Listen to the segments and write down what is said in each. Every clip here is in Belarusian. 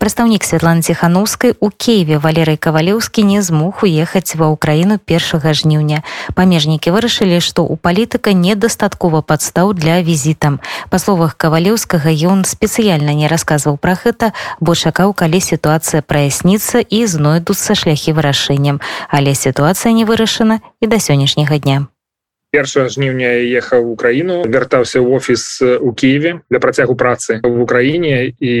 Прадстаўнік Святланы Ціханаўскай у Киеве Валерый Кавалеўскі не змог уехаць ва ўкраіну першага жніўня. Памежнікі вырашылі, што ў палітыка недастаткова падстаў для візітам. Па словах кавалеўскага ён спецыяльна не расказваў пра гэта, бо чакаў, калі сітуацыя праясніцца і знойдуцца шляхі вырашэннем. Але сітуацыя не вырашана і да сённяшняга дня першага жніўня ехаў у краіну вяртаўся ў офіс у Киеве для працягу працы в Украіне і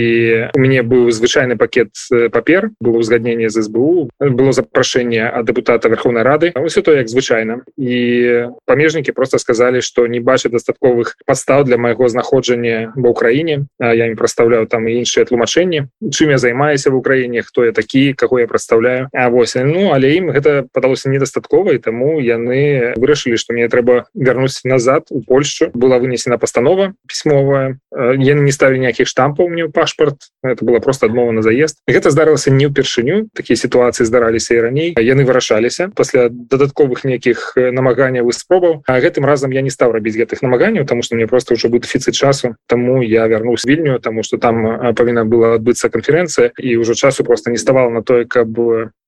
у мяне быў звычайны пакет папер было ўзгадненне з СБУ было запрашэнне ад депутата Верховнай рады. Ўсё то як звычайна і памежнікі просто сказалі што не бачаць дастатковых падстаў для майго знаходжання ва ўкраіне я не прадстаўляю там іншыя тлумачэнні чым я займаюся в Украіне хто я такі каго я прадстаўляю А вось ну але ім гэта падалося недастаткова і таму яны вырашылі што мне трэба трэба вярнуць назад у Польшу была вынесена пастанова пісьмовая яны не ставілі ніякіх штампаў мне ў пашпарт это была просто адмова на заезд. Гэта здарылася не ўпершыню такія сітуацыі здараліся і раней яны вырашаліся пасля дадатковых нейкіх намаганняў і спробаў а гэтым разам я не стаў рабіць гэтых намаганняў тому что мне просто ўжо будет дэфіцыт часу. Тому я вярнусь вільню тому что там павінна была адбыцца канферэнцыя і ўжо часу просто не ставала на тое каб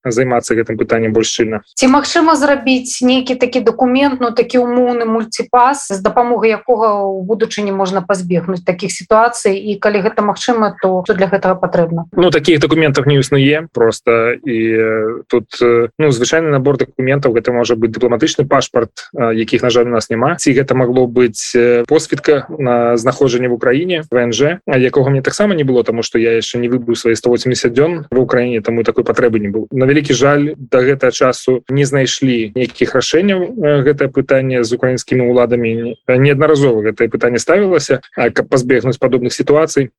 займацца гэтым пытаннем больш шчыльна ці магчыма зрабіць нейкі такі документ ну такі умоўны мульціпас з дапамогай якога ў будучыні можна пазбегнуць таких сітуацый? І калі гэта магчыма то что для гэтага патрэбна? Ну таких документов не існуе просто. І тут ну звычайны набор документаў гэта можа быть дыпламатычны пашпарт якіх на жаль у нас няма. Ці гэта могло быць посвідка на знаходжанне в Украіне ВНЖ якога мне таксама не было тому что я яшчэ не выбыў свои 180 дзён в Украіне таму такой патрэбы не был на вялікі жаль до гэтага часу не знайшлі нейкіх рашэнняў гэтае пытанне з украінскімі уладамі неаднаразова гэтае пытанне ставілася каб пазбегнуць падобных сітуацый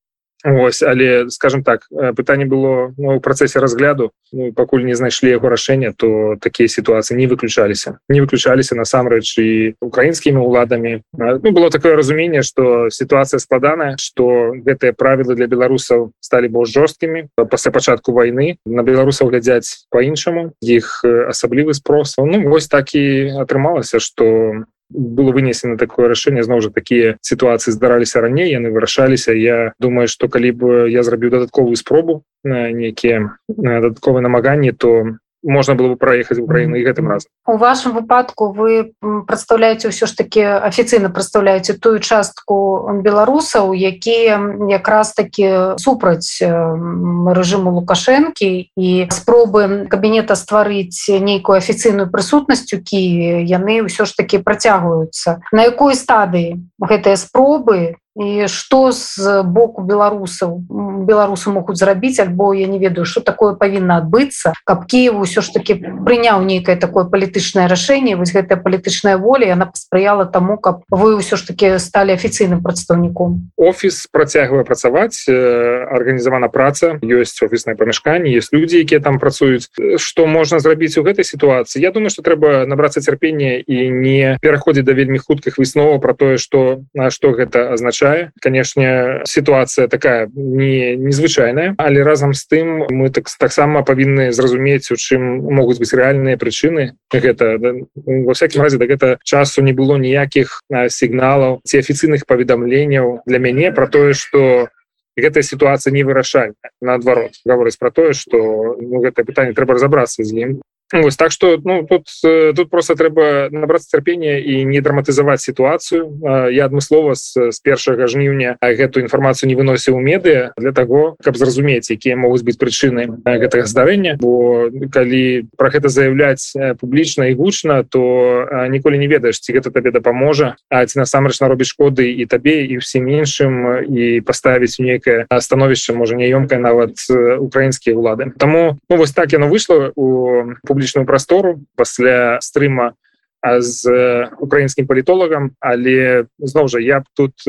Ось, але скажем так пытанне было ну, у працэсе разгляду ну, пакуль не знайшлі яго рашэння то такія сітуацыі не выключаліся не выключаліся насамрэч і украінскімі уладамі ну, было такое разуменне что сітуацыя складаная что гэтыя правілы для беларусаў сталі больш жорсткімі пасля пачатку войны на беларусаў глядзяць по-іншаму іх асаблівы спрос. Ну вось так і атрымалася что было вынесено такое рашэнне зноў жа такія сітуацыі здараліся раней яны вырашаліся я думаю что калі бы я зрабіў дадатковую спробу на нейкія дадатковыя намаганні то можна было бы проехаць Украіну і гэтым разам у вашем выпадку вы прадстаўляеце ўсё ж таки афіцыйна прадстаўляеце тую частку беларусаў якія якраз таки супраць рэжыму лукашэнкі і спробы кабінета стварыць нейкую афіцыйную прысутнасць у Киеве яны ўсё ж таки працягваюцца. На якой стадыі гэтыя спробы і што з боку беларусаў беларусы могуць зрабіць альбо я не ведаю что такое павінна адбыцца каб Киеву ўсё ж таки прыняў нейкае такое палітычнае рашэнне вось гэтая палітычная воля она паспрыяла таму каб вы ўсё ж таки сталі афіцыйным прадстаўніком офіс працягвае працаваць арганізавана праца ёсць офіснае памяшканне есть людзі якія там працуюць что можна зрабіць у гэтай сітуацыі Я думаю что трэба набрацца цярпення і не пераходзіць да вельмі хуткіх высноваў про тое что на что гэта азначае вырашае канешне сітуацыя такая не незвычайная. Але разам з тым мы так таксама павінны зразумець у чым могуць быць рэальныя прычыны гэта. Во всякім разе да гэта часу не было ніякіх сігналаў ці афіцыйных паведамленняў для мяне про тое что гэтая сітуацыя не вырашальная наадварот гаворыць про тое что ну, гэтае пытанне трэба разобрацца з ім Ось, так что ну тут тут просто трэба набрацца цярпення і не драматызаваць сітуацыю я адмыслова з, з першага жніўня гэту інфармацыю не выносіў медыа для того каб зразумець якія могуць быць прычыны гэтага здарэння. Бо калі про гэта заявляць публічна і гучна то ніколі не ведаеш ці гэта табе дапаможа А ці насамрэч наробіць шкоды і табе і ўсім іншым і паставіць нейкае становішча можа няёмкае нават украінскія ўлады. Таму ну, вось так яно выйшло у публі публічную прастору пасля стрыма з украінскім палітолагам але зноў жа я б тут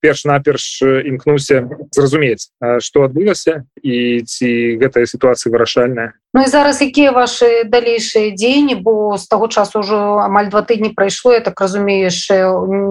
перш-наперш імкнуся зразумець што адбылася і ці гэтая сітуацыя вырашальная Ну і зараз якія ваши далейшыя дзеянні бо з таго часу ўжо амаль два тыдні прайшло я так разумею яшчэ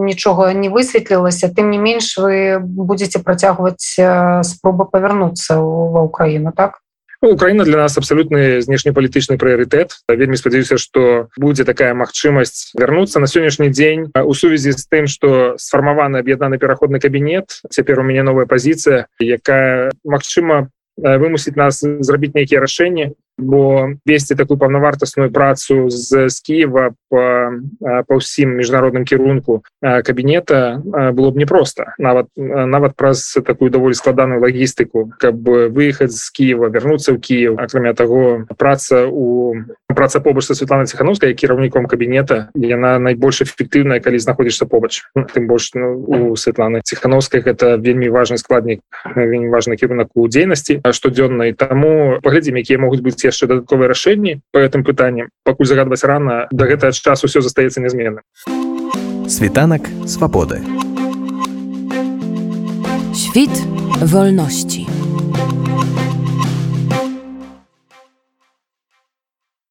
нічога не высветлілася тым не менш вы будете працягваць спробы павярнуцца ва ўкраіну так Украіна для нас абсалютны знешнепалітычны прыярытэт вельмі спадзяюся што будзе такая магчымасць вярнуцца на сённяшні дзень у сувязі з тым што сфармаваны аб'яднаны пераходны кабінет цяпер у мяне новая пазіцыя якая магчыма вымусіць нас зрабіць нейкія рашэнні бо весці такую паўнавартасную працу з, з Киева по па ўсім міжнародным кірунку кабінета было б непросто нават нават праз такую даволі складаную лагістыку каб выехаць з Киева вярнуцца ў Киев. Акрамя таго праца у праца побач са Светлана ціхановская кіраўніком кабінета яна найбольш эфектыўная калі знаходзішся побач. Тым больш ну, у Светланы ціхановскай гэта вельмі важны складнік вельмі важны кірунак у дзейнасці штодзённай таму паглядзім якія могуць быць яшчэ дадатковыя рашэнні по гэтым пытанням пакуль загадваць рана до гэтага часу все застаецца нязменным. Світанак свабоды. Świt wolności.